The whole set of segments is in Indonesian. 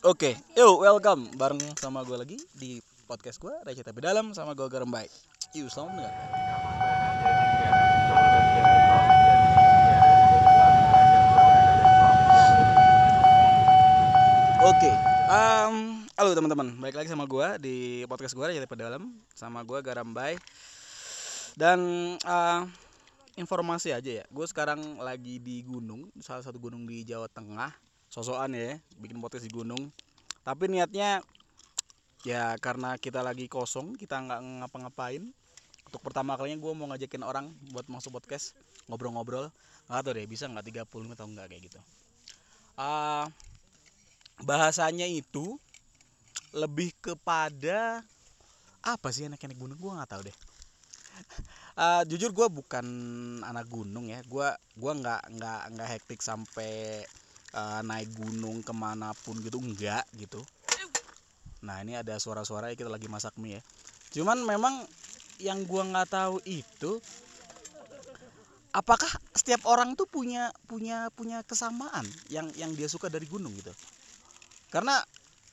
Oke, yo welcome bareng sama gue lagi di podcast gue Tapi Dalam sama gue Garam Baik. Yuk selamat mendengarkan. Oke, em, halo teman-teman, balik lagi sama gue di podcast gue Tapi Dalam sama gue Garam Baik. Dan eh, informasi aja ya, gue sekarang lagi di gunung, salah satu gunung di Jawa Tengah sosokan ya bikin podcast di gunung. Tapi niatnya ya karena kita lagi kosong kita nggak ngapa-ngapain. Untuk pertama kalinya gue mau ngajakin orang buat masuk podcast ngobrol-ngobrol. Nggak tahu deh bisa nggak 30 menit atau enggak kayak gitu. Ah, bahasanya itu lebih kepada apa sih anak-anak gunung? Gue nggak tahu deh. Ah, jujur gue bukan anak gunung ya. Gue gua nggak nggak nggak hektik sampai eh, naik gunung ke mana pun gitu enggak gitu. Nah ini ada suara-suara kita lagi masak mie ya. Cuman memang yang gua nggak tahu itu apakah setiap orang tuh punya punya punya kesamaan yang yang dia suka dari gunung gitu? Karena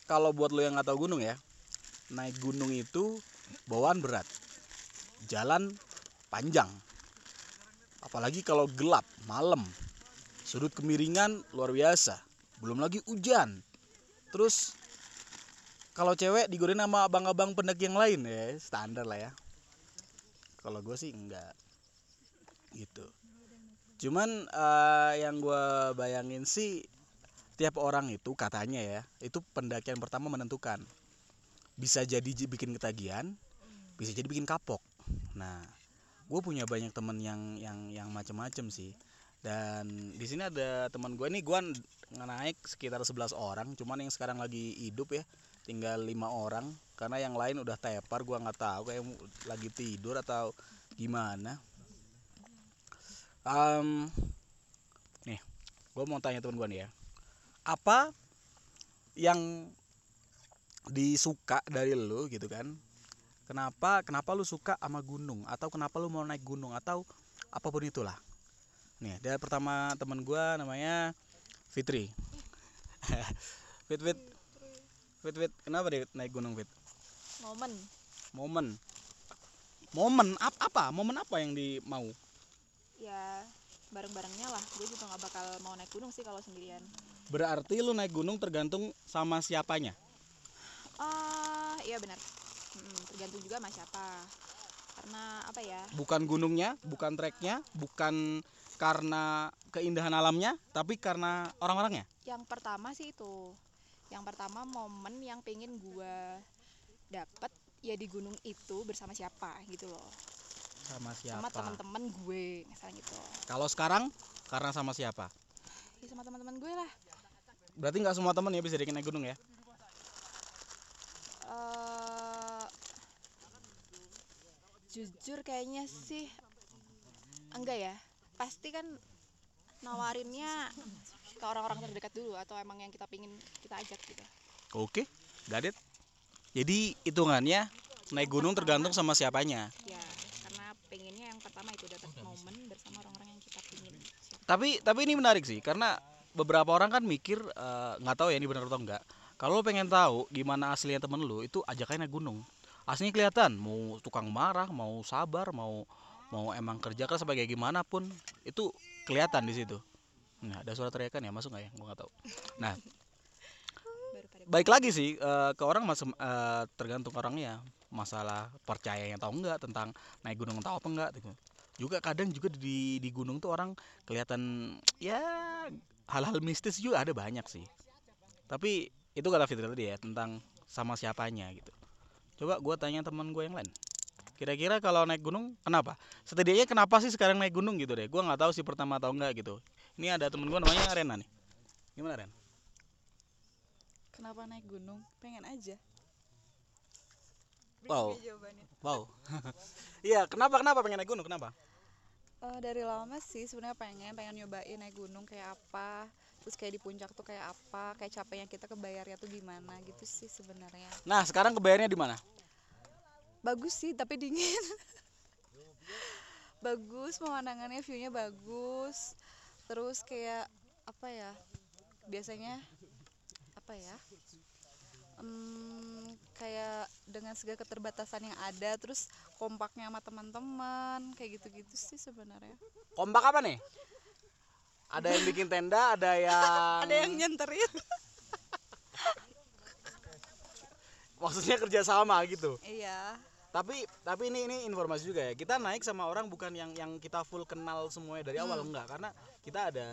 kalau buat lo yang nggak tahu gunung ya naik gunung itu bawaan berat jalan panjang. Apalagi kalau gelap malam sudut kemiringan luar biasa. Belum lagi hujan. Terus kalau cewek digodain sama abang-abang pendaki yang lain ya standar lah ya. Kalau gue sih enggak. Gitu. Cuman eh, yang gue bayangin sih tiap orang itu katanya ya itu pendakian pertama menentukan. Bisa jadi bikin ketagihan bisa jadi bikin kapok. Nah gue punya banyak temen yang yang yang macem-macem sih dan di sini ada teman gue nih gue naik sekitar 11 orang cuman yang sekarang lagi hidup ya tinggal lima orang. Karena yang lain udah tepar gue nggak tahu kayak lagi tidur atau gimana. Em, nih gue mau tanya teman gue nih ya. Apa yang disuka dari lu gitu kan? Kenapa kenapa lu suka sama gunung? Atau kenapa lu mau naik gunung? Atau apa pun itulah nih ada pertama teman gua namanya Fitri. Fit Fit. Fit Fit. Kenapa dia naik gunung Fit? Momen. Momen. Momen ap- apa? Momen apa yang di mau ya bareng-barengnya lah. Gue juga nggak bakal mau naik gunung sih kalau sendirian. Berarti lu naik gunung tergantung sama siapanya? Ah iya benar. Hmm, tergantung juga sama siapa. Karena apa ya? Bukan gunungnya bukan treknya bukan karena keindahan alamnya tapi karena orang-orangnya? Yang pertama sih itu. Yang pertama momen yang pengen gue dapet ya di gunung itu bersama siapa gitu loh. Sama sama siapa? teman-teman gue misalnya gitu. Kalau sekarang karena sama siapa? Ya sama teman-teman gue lah. Berarti nggak semua temen ya bisa diajakin naik gunung ya? Eh jujur kayaknya sih enggak ya pasti kan nawarinnya ke orang-orang terdekat dulu atau emang yang kita pingin kita ajak gitu. Oke got it jadi hitungannya naik gunung tergantung sama siapanya. Ya karena pengennya yang pertama itu dapat momen bersama orang-orang yang kita pingin. Tapi tapi ini menarik sih karena beberapa orang kan mikir eh, nggak tahu ya ini benar atau enggak kalau pengen tahu gimana aslinya temen lu itu ajak aja naik gunung. Aslinya kelihatan mau tukang marah mau sabar mau mau emang kerja keras sebagai gimana pun itu kelihatan di situ. Nah ada suara teriakan ya masuk nggak ya? Gua nggak tahu. Nah baik lagi sih eh, ke orang mas eh, tergantung orangnya. Masalah percayanya atau enggak tentang naik gunung tahu apa enggak gitu. juga kadang juga di di gunung tuh orang kelihatan ya hal-hal mistis juga ada banyak sih. Tapi itu kata Fitri tadi ya tentang sama siapanya gitu. Coba gue tanya teman gue yang lain kira-kira kalau naik gunung kenapa setidaknya kenapa sih sekarang naik gunung gitu deh gue nggak tahu sih pertama atau enggak gitu ini ada temen gue namanya Rena nih gimana Ren Kenapa naik gunung? Pengen aja. Wow. Wow. Iya, kenapa kenapa pengen naik gunung? Kenapa? Eh, dari lama sih sebenarnya pengen pengen nyobain naik gunung kayak apa terus kayak di puncak tuh kayak apa kayak capeknya kita kebayarnya tuh gimana gitu sih sebenarnya Nah, sekarang kebayarnya di mana? Bagus sih tapi dingin. Bagus pemandangannya viewnya bagus. Terus kayak apa ya biasanya apa ya Em, kayak dengan segala keterbatasan yang ada terus kompaknya sama teman-teman kayak gitu-gitu sih sebenarnya. Kompak apa nih? Ada yang bikin tenda ada yang ada yang nyenterin maksudnya kerja sama gitu. Iya. Tapi tapi ini ini informasi juga ya. Kita naik sama orang bukan yang yang kita full kenal semuanya dari awal enggak. Karena kita ada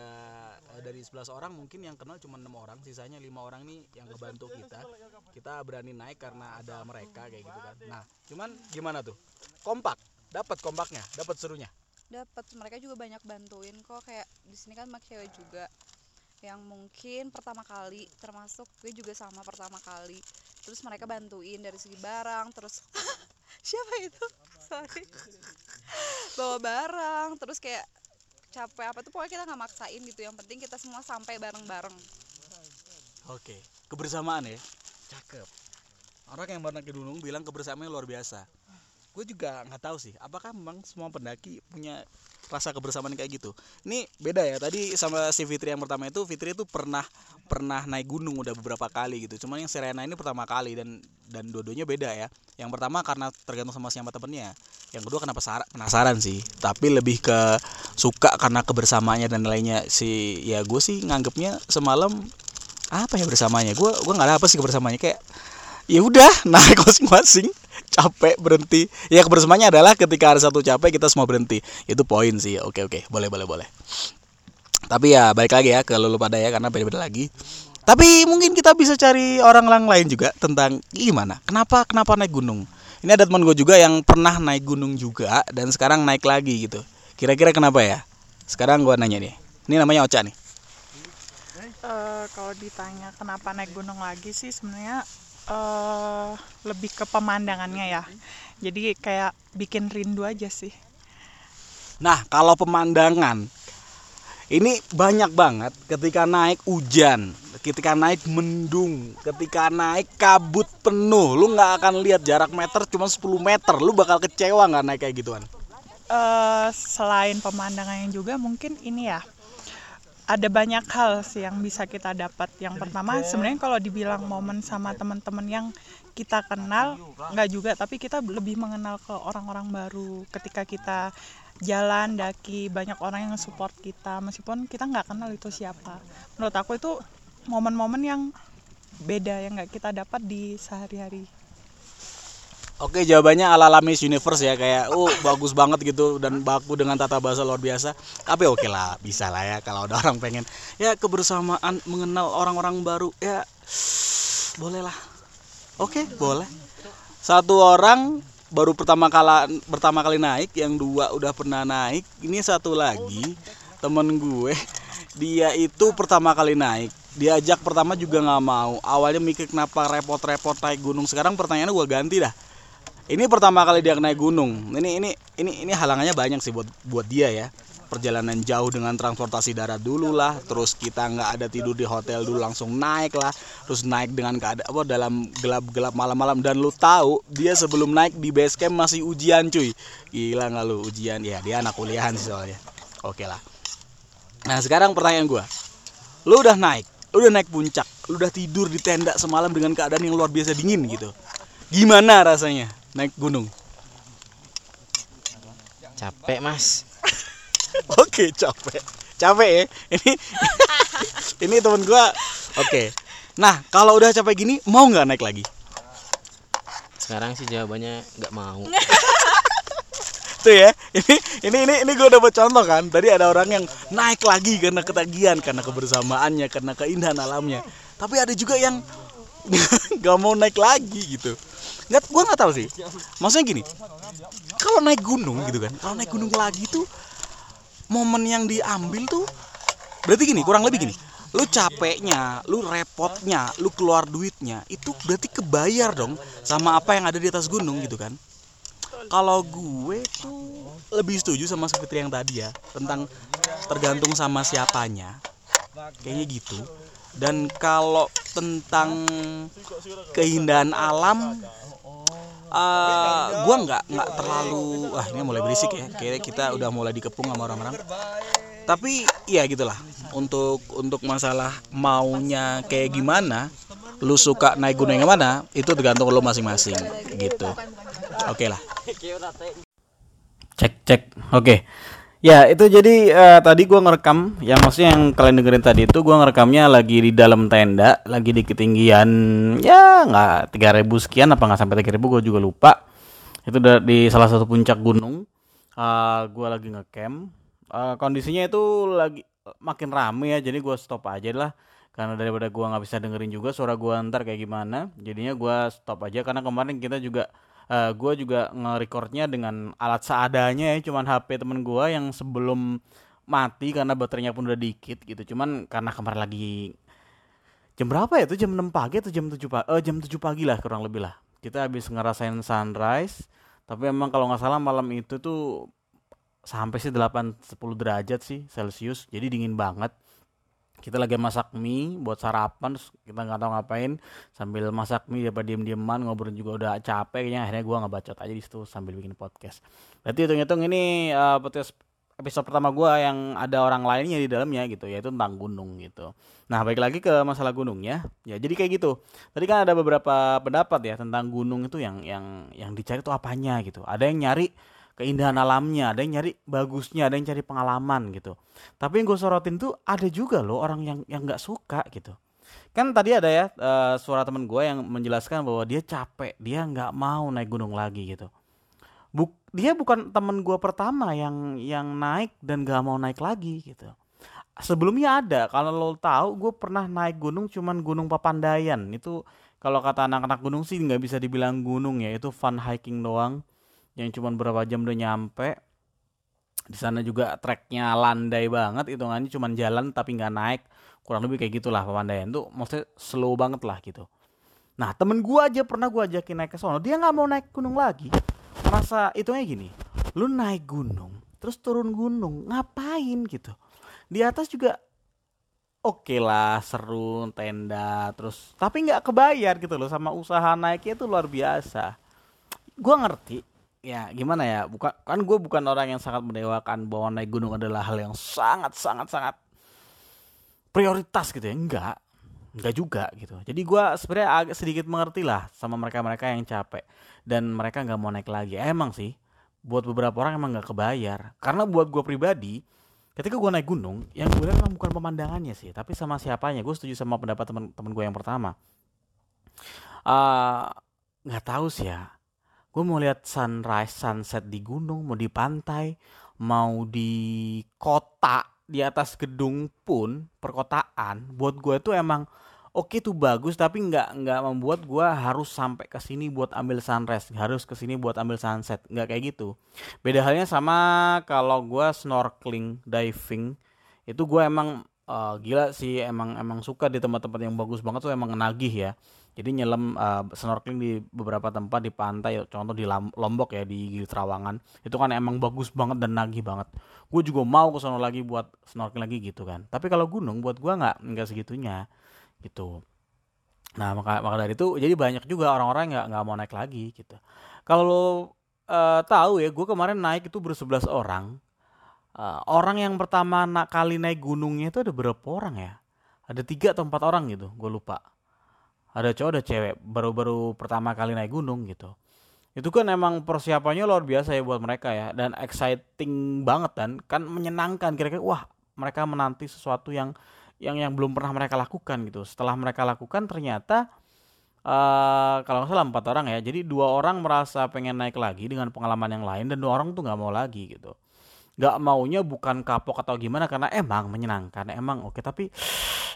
eh, dari 11 orang mungkin yang kenal cuma enam orang. Sisanya lima orang nih yang ngebantu kita. Kita berani naik karena ada mereka kayak gitu kan. Nah cuman gimana tuh? Kompak. Dapat kompaknya dapat serunya. Dapat. Mereka juga banyak bantuin kok. Kayak di sini kan sama cewek juga. Yang mungkin pertama kali termasuk gue juga sama pertama kali terus mereka bantuin dari segi barang terus siapa itu sorry bawa barang terus kayak capek apa tuh pokoknya kita nggak maksain gitu yang penting kita semua sampai bareng-bareng Oke, kebersamaan ya. Cakep. Orang yang pernah ke gunung bilang kebersamaan luar biasa. Gue juga nggak tahu sih, apakah memang semua pendaki punya rasa kebersamaan kayak gitu. Ini beda ya. Tadi sama si Fitri yang pertama itu, Fitri itu pernah pernah naik gunung udah beberapa kali gitu. Cuman yang Serena ini pertama kali dan dan dua-duanya beda ya. Yang pertama karena tergantung sama siapa temennya. Yang kedua karena pesara- penasaran sih. Tapi lebih ke suka karena kebersamaannya dan lainnya. Si ya gue sih nganggepnya semalam apa ya bersamanya gue gue nggak ada apa sih kebersamaannya kayak ya udah naik masing-masing capek berhenti. Ya kebersamaannya adalah ketika ada satu capek kita semua berhenti. Itu poin sih. Oke oke. Boleh boleh boleh. Tapi ya balik lagi ya ke lulu pada ya karena beda-beda lagi. Tapi mungkin kita bisa cari orang-orang lain juga tentang gimana? Kenapa kenapa naik gunung? Ini ada teman gue juga yang pernah naik gunung juga dan sekarang naik lagi gitu. Kira-kira kenapa ya? Sekarang gue nanya nih ini namanya Ocha nih. Eh, kalau ditanya kenapa naik gunung lagi sih sebenarnya eh lebih ke pemandangannya ya. Jadi kayak bikin rindu aja sih. Nah, kalau pemandangan ini banyak banget ketika naik hujan, ketika naik mendung, ketika naik kabut penuh, lu nggak akan lihat jarak meter cuma 10 meter, lu bakal kecewa nggak naik kayak gituan. eh selain pemandangannya juga mungkin ini ya ada banyak hal sih yang bisa kita dapat. Yang pertama sebenarnya kalau dibilang momen sama teman-teman yang kita kenal nggak juga, tapi kita lebih mengenal ke orang-orang baru ketika kita jalan daki banyak orang yang support kita meskipun kita nggak kenal itu siapa. Menurut aku itu momen-momen yang beda yang nggak kita dapat di sehari-hari. Oke, jawabannya ala Miss Universe ya kayak oh bagus banget gitu dan baku dengan tata bahasa luar biasa. Tapi oke lah, bisa lah ya kalau ada orang pengen ya kebersamaan mengenal orang-orang baru ya boleh lah. Oke, boleh. Satu orang baru pertama kali pertama kali naik, yang dua udah pernah naik. Ini satu lagi temen gue, dia itu pertama kali naik. Diajak pertama juga nggak mau. Awalnya mikir kenapa repot-repot naik gunung. Sekarang pertanyaannya gue ganti dah. Ini pertama kali dia naik gunung. Ini ini ini ini halangannya banyak sih buat buat dia ya. Perjalanan jauh dengan transportasi darat dulu lah, terus kita nggak ada tidur di hotel dulu langsung naik lah, terus naik dengan keadaan apa dalam gelap-gelap malam-malam dan lu tahu dia sebelum naik di base camp masih ujian cuy. Gila nggak lu ujian ya dia anak kuliahan sih soalnya. Oke lah. Nah sekarang pertanyaan gua, lu udah naik, lu udah naik puncak, lu udah tidur di tenda semalam dengan keadaan yang luar biasa dingin gitu. Gimana rasanya naik gunung? capek mas Oke capek, capek ya. Ini ini temen gua. Oke. Nah kalau udah capek gini mau nggak naik lagi? sekarang sih jawabannya nggak mau Tuh ya. Ini ini ini ini gue dapat contoh kan. Tadi ada orang yang naik lagi karena ketagihan, karena kebersamaannya, karena keindahan alamnya. Tapi ada juga yang nggak mau naik lagi gitu. Nggak, gue nggak tahu sih. Maksudnya gini, kalau naik gunung gitu kan, kalau naik gunung lagi tuh momen yang diambil tuh berarti gini, kurang lebih gini. Lu capeknya, lu repotnya, lu keluar duitnya, itu berarti kebayar dong sama apa yang ada di atas gunung gitu kan. Kalau gue tuh lebih setuju sama seperti yang tadi ya tentang tergantung sama siapanya. Kayaknya gitu. Dan kalau tentang keindahan alam eh gue nggak nggak terlalu ah ini mulai berisik ya. kayaknya kita udah mulai dikepung sama orang-orang. Tapi ya gitulah. Untuk untuk masalah maunya kayak gimana lu suka naik gunung yang mana itu tergantung lu masing-masing gitu. Oke lah. Cek cek. Oke ya itu jadi eh, tadi gua ngerekam yang maksudnya yang kalian dengerin tadi itu gua ngerekamnya lagi di dalam tenda lagi di ketinggian ya nggak 3000 sekian apa nggak sampai 3000 gue juga lupa. Itu di salah satu puncak gunung Eh, gua lagi ngecamp. Eh, kondisinya itu lagi makin rame ya jadi gua stop aja lah. Karena daripada gua nggak bisa dengerin juga suara gua ntar kayak gimana jadinya gua stop aja. Karena kemarin kita juga eh gue juga nge-recordnya dengan alat seadanya ya cuman HP temen gua yang sebelum mati karena baterainya pun udah dikit gitu. Cuman karena kemarin lagi jam berapa ya? Itu jam 6 pagi atau jam 7 pagi eh jam 7 pagi lah kurang lebih lah. Kita habis ngerasain sunrise tapi emang kalau nggak salah malam itu tuh sampai sih 8 10 derajat sih Celcius jadi dingin banget kita lagi masak mie buat sarapan terus kita nggak tahu ngapain. Sambil masak mie dapat diem dieman ngobrol juga udah capek kayaknya akhirnya gua ngebacot aja di situ sambil bikin podcast. Berarti hitung hitung ini eh, podcast episode pertama gua yang ada orang lainnya di dalamnya gitu yaitu tentang gunung gitu. Nah baik lagi ke masalah gunungnya. Ya jadi kayak gitu. Tadi kan ada beberapa pendapat ya tentang gunung itu yang yang yang dicari tuh apanya gitu. Ada yang nyari keindahan alamnya ada yang nyari bagusnya ada yang cari pengalaman gitu. Tapi yang gue sorotin tuh ada juga loh orang yang yang nggak suka gitu. Kan tadi ada ya eh, suara temen gue yang menjelaskan bahwa dia capek dia nggak mau naik gunung lagi gitu. Buk, dia bukan temen gue pertama yang yang naik dan gak mau naik lagi gitu. Sebelumnya ada kalau lo tahu gue pernah naik gunung cuman gunung Papandayan. Itu kalau kata anak-anak gunung sih nggak bisa dibilang gunung ya itu fun hiking doang yang cuman berapa jam udah nyampe di sana juga treknya landai banget hitungannya cuman jalan tapi nggak naik. Kurang lebih kayak gitulah Papandayan tuh maksudnya slow banget lah gitu. Nah temen gua aja pernah gua ajakin naik ke sono dia nggak mau naik gunung lagi. Merasa hitungnya gini lu naik gunung terus turun gunung ngapain gitu? Di atas juga oke lah seru tenda terus tapi nggak kebayar gitu loh sama usaha naiknya itu luar biasa. Gua ngerti ya gimana ya? Bukan kan gue bukan orang yang sangat mendewakan bahwa naik gunung adalah hal yang sangat sangat sangat prioritas gitu ya. Enggak. Enggak juga gitu. Jadi gue sebenarnya agak sedikit mengerti lah sama mereka mereka yang capek. Dan mereka nggak mau naik lagi. Emang sih buat beberapa orang emang nggak kebayar. Karena buat gue pribadi ketika gue naik gunung yang gue lihat bukan pemandangannya sih tapi sama siapanya. Gue setuju sama pendapat teman-teman gue yang pertama. Ah, nggak tahu sih ya gue mau lihat sunrise sunset di gunung mau di pantai mau di kota di atas gedung pun perkotaan buat gue tuh emang oke tuh bagus tapi nggak nggak membuat gue harus sampai ke sini buat ambil sunrise harus ke sini buat ambil sunset nggak kayak gitu. Beda halnya sama kalau gue snorkeling diving itu gue emang eh, gila sih emang emang suka di tempat-tempat yang bagus banget tuh emang nagih ya jadi nyelam eh, snorkeling di beberapa tempat di pantai contoh di Lombok ya di Gili Trawangan itu kan emang bagus banget dan nagih banget. Gue juga mau ke sono lagi buat snorkeling lagi gitu kan. Tapi kalau gunung buat gue nggak nggak segitunya gitu. Nah maka maka dari itu jadi banyak juga orang-orang nggak nggak mau naik lagi gitu. Kalau eh, tahu ya gue kemarin naik itu bersebelas orang. Eh, orang yang pertama na- kali naik gunungnya itu ada berapa orang ya? Ada tiga atau empat orang gitu gue lupa ada cowok ada cewek. Baru-baru pertama kali naik gunung gitu. Itu kan emang persiapannya luar biasa ya buat mereka ya. Dan exciting banget dan kan menyenangkan. Kira-kira wah mereka menanti sesuatu yang yang yang belum pernah mereka lakukan gitu. Setelah mereka lakukan ternyata eh kalau nggak salah empat orang ya. Jadi dua orang merasa pengen naik lagi dengan pengalaman yang lain dan dua orang tuh nggak mau lagi gitu. Nggak maunya bukan kapok atau gimana karena emang menyenangkan. Emang oke tapi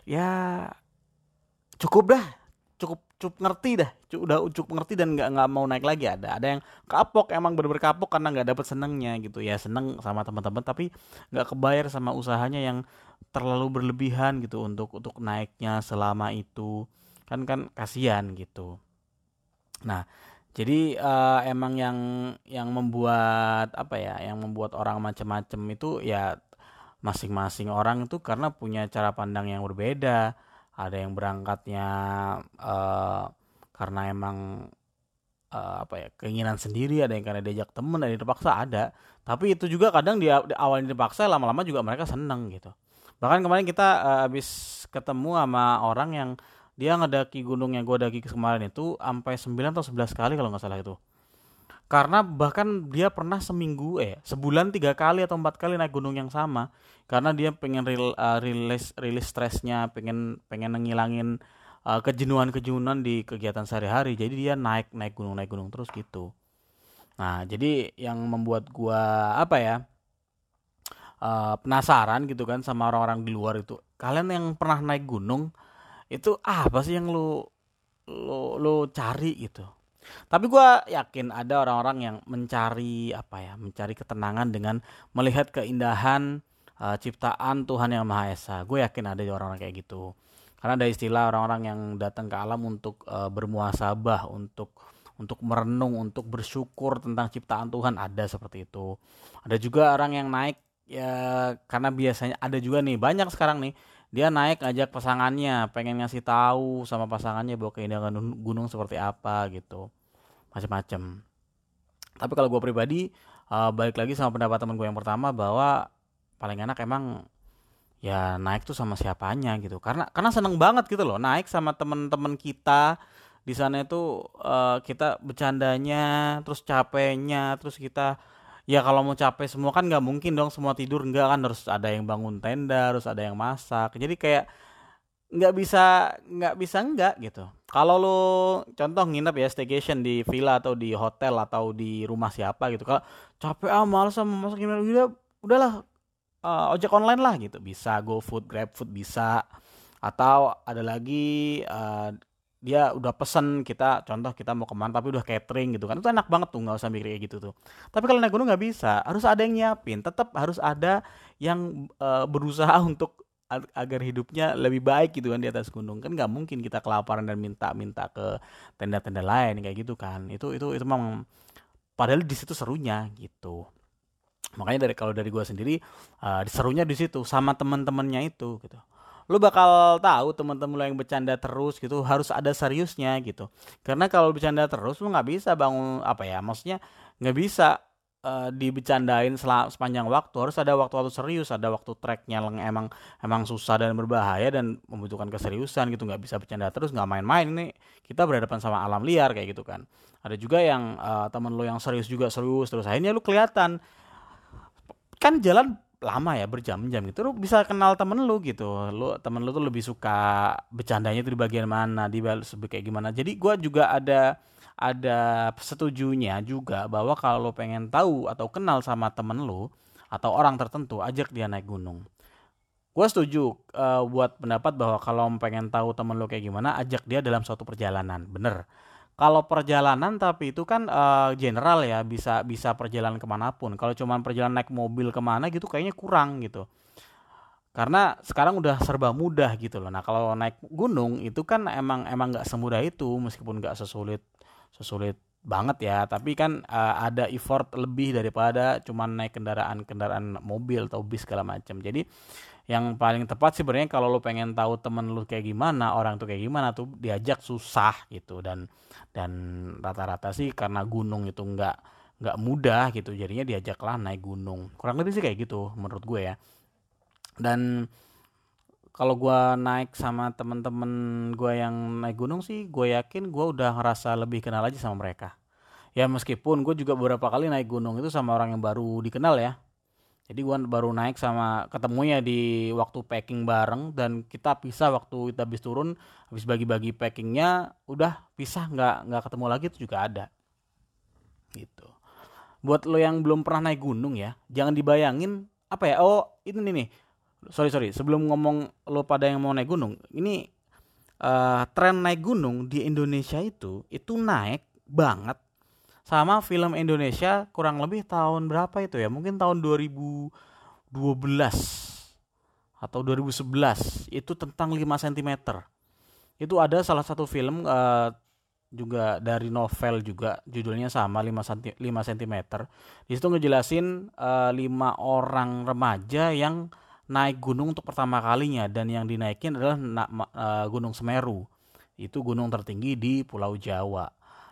ya cukup dah cukup cukup ngerti dah Cu- udah cukup ngerti dan nggak nggak mau naik lagi. Ada ada yang kapok emang bener-bener kapok karena nggak dapet senengnya gitu. Ya seneng sama teman-teman tapi nggak kebayar sama usahanya yang terlalu berlebihan gitu untuk untuk naiknya selama itu. Kan kan kasihan gitu. Nah jadi eh, emang yang yang membuat apa ya yang membuat orang macam-macam itu ya masing-masing orang itu karena punya cara pandang yang berbeda ada yang berangkatnya eh, karena emang eh, apa ya keinginan sendiri ada yang karena diajak temen ada yang terpaksa ada. Tapi itu juga kadang di awalnya dipaksa lama-lama juga mereka seneng gitu. Bahkan kemarin kita eh, habis ketemu sama orang yang dia ngedaki gunung yang gue daki kemarin itu sampai 9 atau 11 kali kalau nggak salah itu karena bahkan dia pernah seminggu eh sebulan tiga kali atau empat kali naik gunung yang sama. Karena dia pengen ril, uh, rilis rilis stresnya pengen pengen ngilangin uh, kejenuhan kejenuhan di kegiatan sehari-hari. Jadi dia naik naik gunung naik gunung terus gitu. Nah jadi yang membuat gua apa ya uh, penasaran gitu kan sama orang-orang di luar itu kalian yang pernah naik gunung itu apa sih yang lu lu lu cari? Gitu tapi gua yakin ada orang-orang yang mencari apa ya mencari ketenangan dengan melihat keindahan uh, ciptaan Tuhan yang Maha Esa. Gue yakin ada orang-orang kayak gitu. Karena ada istilah orang-orang yang datang ke alam untuk uh, bermuasabah untuk untuk merenung untuk bersyukur tentang ciptaan Tuhan. Ada seperti itu. Ada juga orang yang naik ya karena biasanya ada juga nih banyak sekarang nih dia naik ngajak pasangannya pengen ngasih tahu sama pasangannya bahwa keindahan gunung seperti apa gitu macam-macam tapi kalau gue pribadi uh, balik lagi sama pendapat temen gue yang pertama bahwa paling enak emang ya naik tuh sama siapanya gitu. Karena karena seneng banget gitu loh naik sama temen-temen kita di sana itu uh, kita bercandanya terus capeknya terus kita ya kalau mau capek semua kan nggak mungkin dong semua tidur. Enggak kan harus ada yang bangun tenda harus ada yang masak. Jadi kayak nggak bisa nggak bisa enggak gitu. Kalau lo contoh nginep ya staycation di villa atau di hotel atau di rumah siapa gitu. Kalau capek ah malas sama masak gimana? Udah udahlah uh, ojek online lah gitu. Bisa GoFood GrabFood bisa. Atau ada lagi uh, dia udah pesen kita contoh kita mau ke mana tapi udah catering gitu kan. Itu enak banget tuh nggak usah mikir kayak gitu tuh. Tapi kalau naik gunung nggak bisa. Harus ada yang nyiapin. Tetap harus ada yang uh, berusaha untuk agar hidupnya lebih baik gitu kan di atas gunung. Kan nggak mungkin kita kelaparan dan minta-minta ke tenda-tenda lain kayak gitu kan. Itu itu itu memang padahal di situ serunya gitu. Makanya dari kalau dari gua sendiri uh, serunya di situ sama teman-temannya itu gitu. Lu bakal tahu teman-teman lo yang bercanda terus gitu harus ada seriusnya gitu. Karena kalau bercanda terus lu nggak bisa bangun apa ya maksudnya nggak bisa uh, dibecandain sepanjang waktu harus ada waktu-waktu serius ada waktu tracknya emang emang susah dan berbahaya dan membutuhkan keseriusan gitu nggak bisa bercanda terus nggak main-main ini kita berhadapan sama alam liar kayak gitu kan. Ada juga yang uh, temen lo yang serius juga serius terus akhirnya lu kelihatan. Kan jalan lama ya berjam-jam gitu lu bisa kenal temen lu gitu. Lu temen lu tuh lebih suka bercandanya tuh di bagian mana di kayak gimana. Jadi gua juga ada ada setujunya juga bahwa kalau lo pengen tahu atau kenal sama temen lo atau orang tertentu ajak dia naik gunung. Gue setuju uh, buat pendapat bahwa kalau pengen tahu temen lo kayak gimana ajak dia dalam suatu perjalanan. Bener. Kalau perjalanan tapi itu kan uh, general ya bisa bisa perjalanan ke mana pun. Kalau cuma perjalanan naik mobil ke mana gitu kayaknya kurang gitu. Karena sekarang udah serba mudah gitu loh. Nah kalau naik gunung itu kan emang emang nggak semudah itu meskipun nggak sesulit sesulit banget ya. Tapi kan uh, ada effort lebih daripada cuman naik kendaraan kendaraan mobil atau bis segala macam jadi yang paling tepat sih sebenarnya kalau lo pengen tahu temen lu kayak gimana orang tuh kayak gimana tuh diajak susah gitu. Dan dan rata-rata sih karena gunung itu nggak nggak mudah gitu jadinya diajaklah naik gunung. Kurang lebih sih kayak gitu menurut gue ya. Dan kalau gue naik sama temen-temen gue yang naik gunung sih gue yakin gue udah ngerasa lebih kenal aja sama mereka. Ya meskipun gue juga beberapa kali naik gunung itu sama orang yang baru dikenal ya. Jadi gue baru naik sama ketemunya di waktu packing bareng dan kita pisah waktu kita habis turun habis bagi-bagi packingnya udah pisah nggak nggak ketemu lagi itu juga ada. Gitu. Buat lo yang belum pernah naik gunung ya jangan dibayangin apa ya oh ini nih sorry sorry. Sebelum ngomong lo pada yang mau naik gunung ini uh, tren naik gunung di Indonesia itu itu naik banget. Sama film Indonesia kurang lebih tahun berapa itu ya? Mungkin tahun 2012 atau 2011 itu tentang 5 cm itu ada salah satu film uh, juga dari novel juga. Judulnya sama 5 cm di situ ngejelasin uh, 5 orang remaja yang naik gunung untuk pertama kalinya dan yang dinaikin adalah uh, Gunung Semeru. Itu gunung tertinggi di Pulau Jawa.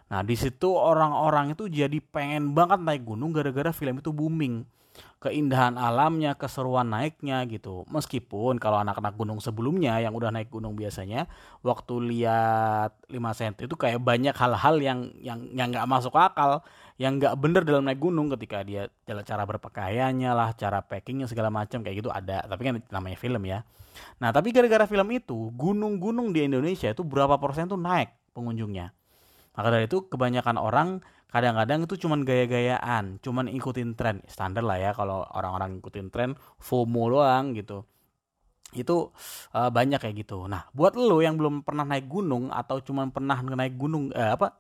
Nah, di situ orang-orang itu jadi pengen banget naik gunung gara-gara film itu booming. Keindahan alamnya, keseruan naiknya gitu. Meskipun kalau anak-anak gunung sebelumnya yang udah naik gunung biasanya, waktu lihat 5 cm itu kayak banyak hal-hal yang yang yang nggak masuk akal, yang nggak bener dalam naik gunung ketika dia cara berpakaiannya lah, cara packingnya segala macam kayak gitu ada. Tapi kan namanya film ya. Nah, tapi gara-gara film itu, gunung-gunung di Indonesia itu berapa persen tuh naik pengunjungnya. Maka dari itu kebanyakan orang kadang-kadang itu cuman gaya-gayaan, cuman ikutin tren. Standar lah ya kalau orang-orang ikutin tren FOMO doang gitu. Itu uh, banyak kayak gitu. Nah, buat lo yang belum pernah naik gunung atau cuman pernah naik gunung eh, apa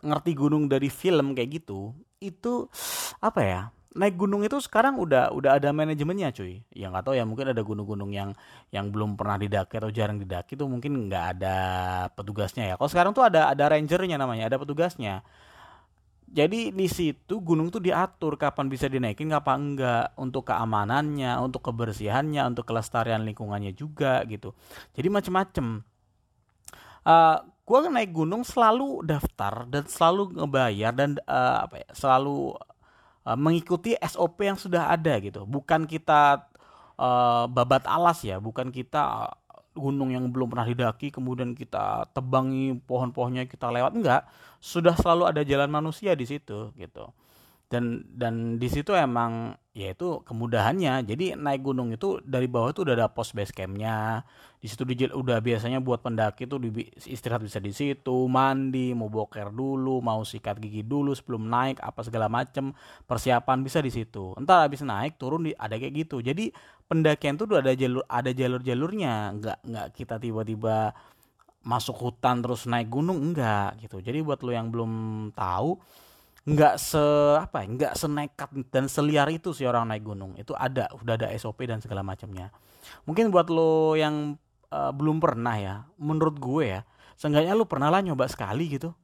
ngerti gunung dari film kayak gitu, itu apa ya? naik gunung itu sekarang udah udah ada manajemennya cuy yang tahu ya mungkin ada gunung-gunung yang yang belum pernah didaki atau jarang didaki itu mungkin nggak ada petugasnya ya kalau sekarang tuh ada ada rangernya namanya ada petugasnya jadi di situ gunung tuh diatur kapan bisa dinaikin kapan enggak. Untuk keamanannya untuk kebersihannya untuk kelestarian lingkungannya juga gitu. Jadi macem-macem. Uh, gue naik gunung selalu daftar dan selalu ngebayar dan uh, apa ya selalu uh, mengikuti SOP yang sudah ada gitu. Bukan kita uh, babat alas ya bukan kita gunung yang belum pernah didaki kemudian kita tebangi pohon-pohonnya kita lewat enggak. Sudah selalu ada jalan manusia di situ gitu dan dan di situ emang ya itu kemudahannya. Jadi naik gunung itu dari bawah itu udah ada pos base campnya. Di situ udah biasanya buat pendaki itu istirahat bisa di situ. Mandi mau boker dulu mau sikat gigi dulu sebelum naik apa segala macem. Persiapan bisa di situ. Entar habis naik turun di ada kayak gitu. Jadi pendakian tuh udah ada jalur ada jalur jalurnya nggak nggak kita tiba-tiba masuk hutan terus naik gunung enggak gitu. Jadi buat lo yang belum tahu nggak se apa ya nggak senekat dan seliar itu sih orang naik gunung. Itu ada udah ada SOP dan segala macamnya. Mungkin buat lo yang uh, belum pernah ya menurut gue ya seenggaknya lo pernah lah nyoba sekali gitu.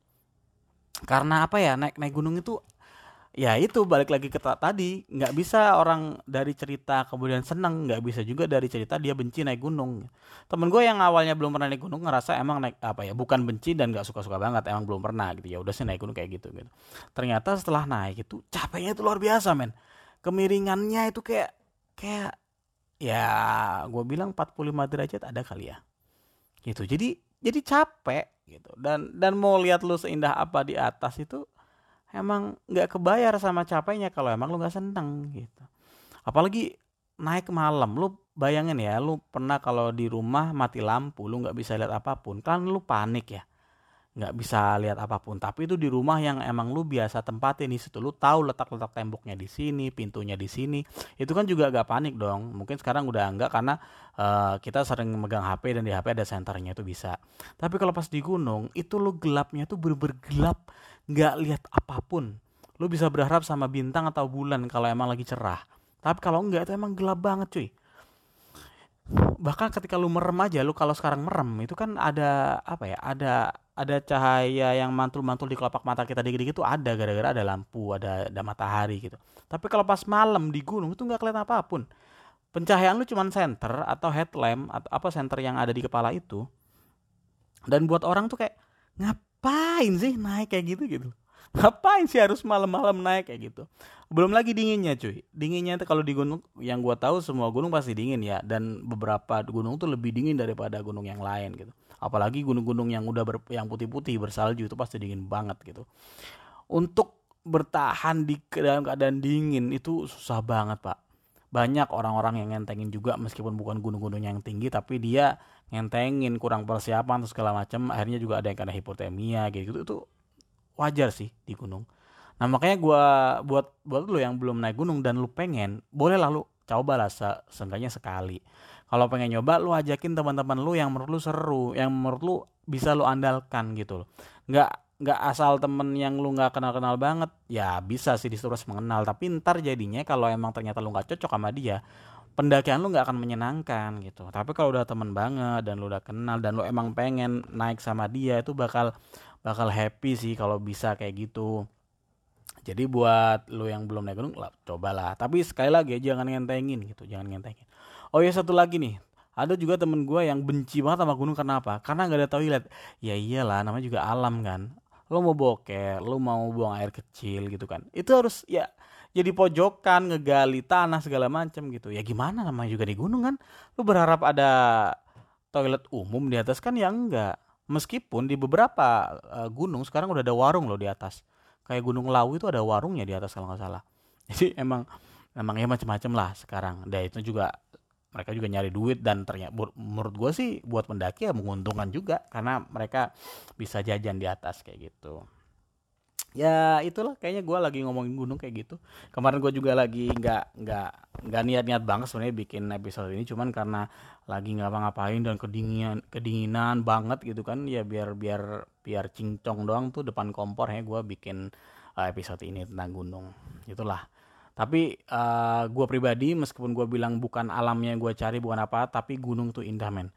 Karena apa ya naik naik gunung itu ya itu balik lagi ke tadi nggak bisa orang dari cerita kemudian seneng nggak bisa juga dari cerita dia benci naik gunung. Temen gue yang awalnya belum pernah naik gunung ngerasa emang naik apa ya bukan benci dan nggak suka suka banget emang belum pernah gitu. Ya udah sih naik gunung kayak gitu gitu. Ternyata setelah naik itu capeknya itu luar biasa men. Kemiringannya itu kayak kayak ya gue bilang 45 derajat ada kali ya. Gitu. Jadi jadi capek gitu. Dan dan mau lihat lu seindah apa di atas itu emang nggak kebayar sama capeknya kalau emang lu nggak seneng gitu. Apalagi naik malam lu bayangin ya lu pernah kalau di rumah mati lampu lu nggak bisa lihat apa pun kan lu panik ya nggak bisa lihat apa pun. Tapi itu di rumah yang emang lu biasa tempatin di situ lu tahu letak-letak temboknya di sini pintunya di sini itu kan juga agak panik dong. Mungkin sekarang udah enggak karena uh, kita sering megang HP dan di HP ada senternya itu bisa. Tapi kalau pas di gunung itu lu gelapnya tuh bener-bener gelap nggak lihat apa pun. Lu bisa berharap sama bintang atau bulan kalau emang lagi cerah. Tapi kalau enggak itu emang gelap banget cuy. Bahkan ketika lu merem aja lu kalau sekarang merem itu kan ada apa ya ada ada cahaya yang mantul-mantul di kelopak mata kita dikit-dikit tuh ada gara-gara ada lampu ada ada matahari gitu. Tapi kalau pas malam di gunung itu nggak kelihatan apa pun. Pencahayaan lu cuma center atau headlamp atau apa center yang ada di kepala itu. Dan buat orang tuh kayak ngapain sih naik kayak gitu gitu? Ngapain sih harus malam-malam naik kayak gitu? Belum lagi dinginnya cuy. Dinginnya itu kalau di gunung yang gua tahu semua gunung pasti dingin ya dan beberapa gunung tuh lebih dingin daripada gunung yang lain gitu. Apalagi gunung-gunung yang udah ber, yang putih-putih bersalju itu pasti dingin banget gitu. Untuk bertahan di dalam keadaan dingin itu susah banget pak banyak orang-orang yang ngentengin juga meskipun bukan gunung-gunung yang tinggi tapi dia ngentengin kurang persiapan terus segala macam akhirnya juga ada yang kena hipotermia gitu. Itu wajar sih di gunung. Nah makanya gue buat buat lo yang belum naik gunung dan lu pengen boleh lah lu coba lah se seenggaknya sekali. Kalau pengen nyoba lu ajakin teman-teman lu yang menurut lu seru yang menurut lu bisa lu andalkan gitu loh. Nggak nggak asal temen yang lu nggak kenal kenal banget ya bisa sih disuruh mengenal. Tapi ntar jadinya kalau emang ternyata lu nggak cocok sama dia pendakian lu nggak akan menyenangkan gitu. Tapi kalau udah temen banget dan lu udah kenal dan lu emang pengen naik sama dia itu bakal bakal happy sih kalau bisa kayak gitu. Jadi buat lo yang belum naik gunung lah cobalah. Tapi sekali lagi jangan ngentengin gitu jangan ngentengin. Oh ya satu lagi nih. Ada juga temen gue yang benci banget sama gunung karena apa? Karena nggak ada toilet. Ya iyalah namanya juga alam kan lo mau boker lo mau buang air kecil gitu kan. Itu harus ya jadi pojokan ngegali tanah segala macam gitu. Ya gimana namanya juga di gunung kan? Lo berharap ada toilet umum di atas kan? Ya enggak. Meskipun di beberapa eh, gunung sekarang udah ada warung loh di atas. Kayak gunung Lawu itu ada warungnya di atas kalau nggak salah. Jadi emang emang ya macam-macam lah sekarang. Dan itu juga mereka juga nyari duit dan ternyata menurut gue sih buat pendaki ya menguntungkan juga karena mereka bisa jajan di atas kayak gitu. Ya itulah kayaknya gue lagi ngomongin gunung kayak gitu. Kemarin gue juga lagi nggak nggak nggak niat-niat banget sebenarnya bikin episode ini cuman karena lagi ngapa-ngapain dan kedinginan kedinginan banget gitu kan ya biar biar biar cincong doang tuh depan kompor ya gue bikin uh, episode ini tentang gunung. Itulah tapi uh, gue pribadi meskipun gue bilang bukan alamnya yang gue cari bukan apa tapi gunung tuh indah men.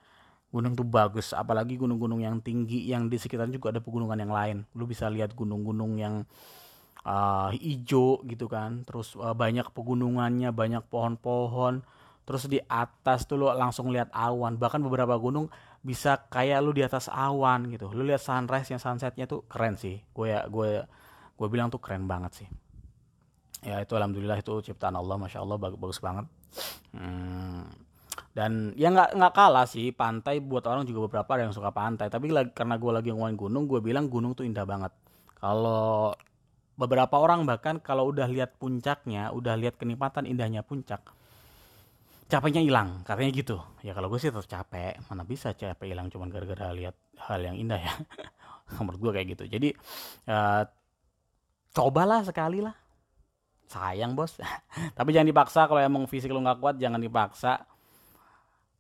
Gunung tuh bagus apalagi gunung-gunung yang tinggi yang di sekitar juga ada pegunungan yang lain. Lu bisa lihat gunung-gunung yang uh, hijau gitu kan. Terus uh, banyak pegunungannya banyak pohon-pohon. Terus di atas tuh lu langsung lihat awan. Bahkan beberapa gunung bisa kayak lu di atas awan gitu. Lu lihat sunrise yang sunsetnya tuh keren sih. Gue ya gue gue bilang tuh keren banget sih ya itu alhamdulillah itu ciptaan Allah masya Allah bagus, bagus banget. Hmm. dan ya nggak nggak kalah sih pantai buat orang juga beberapa ada yang suka pantai. Tapi lagi, karena gue lagi ngomongin gunung gue bilang gunung tuh indah banget. Kalau beberapa orang bahkan kalau udah lihat puncaknya udah lihat kenikmatan indahnya puncak capeknya hilang. Katanya gitu. Ya kalau gue sih tetap capek. Mana bisa capek hilang cuma gara-gara lihat hal yang indah ya. Menurut gue kayak gitu. Jadi uh, cobalah sekali lah sayang bos. Tapi jangan dipaksa kalau emang fisik lu nggak kuat jangan dipaksa.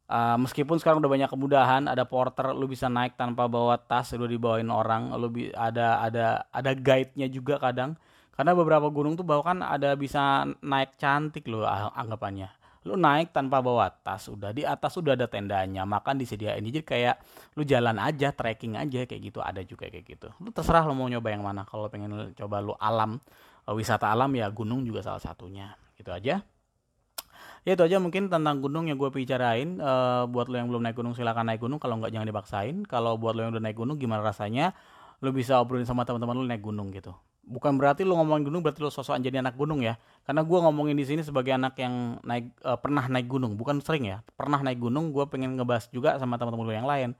Uh, meskipun sekarang udah banyak kemudahan ada porter lu bisa naik tanpa bawa tas lu dibawain orang lu ada ada ada guide-nya juga kadang. Karena beberapa gunung tuh bahkan ada bisa naik cantik lu anggapannya. Lu naik tanpa bawa tas udah di atas udah ada tendanya makan disediain. Jadi kayak lu jalan aja trekking aja kayak gitu ada juga kayak gitu. Lu terserah lu mau nyoba yang mana kalau pengen coba lu alam wisata alam ya gunung juga salah satunya. Gitu aja. Ya itu aja mungkin tentang gunung yang gue bicarain. Uh, buat lo yang belum naik gunung silakan naik gunung. Kalau nggak jangan dipaksain. Kalau buat lo yang udah naik gunung gimana rasanya lo bisa obrolin sama teman-teman lo naik gunung gitu. Bukan berarti lo ngomongin gunung berarti lo sosokan jadi anak gunung ya. Karena gue ngomongin di sini sebagai anak yang naik uh, pernah naik gunung. Bukan sering ya. Pernah naik gunung gue pengen ngebahas juga sama teman-teman lo yang lain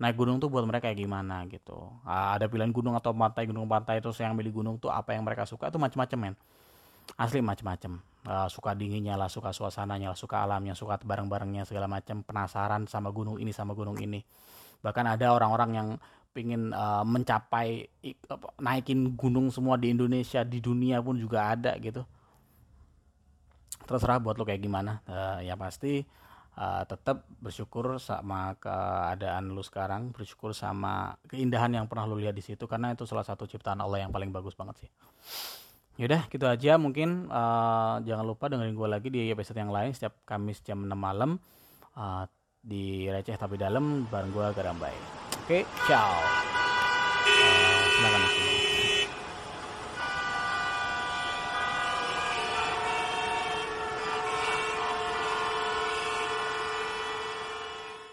naik gunung tuh buat mereka kayak gimana gitu. Ada pilihan gunung atau pantai gunung pantai terus yang milih gunung tuh apa yang mereka suka itu macam-macam men. Asli macam-macam uh, suka dinginnya lah suka suasananya lah suka alamnya suka barang-barangnya segala macam penasaran sama gunung ini sama gunung ini. Bahkan ada orang-orang yang pingin uh, mencapai naikin gunung semua di Indonesia di dunia pun juga ada gitu. Terserah buat lo kayak gimana. Uh, ya pasti uh, tetap bersyukur sama keadaan lu sekarang bersyukur sama keindahan yang pernah lu lihat di situ karena itu salah satu ciptaan Allah yang paling bagus banget sih. Yaudah gitu aja mungkin. Uh, jangan lupa dengerin gue lagi di episode yang lain setiap Kamis jam 6 malam. Uh, di receh tapi dalam bareng gue Garambay oke okay, ciao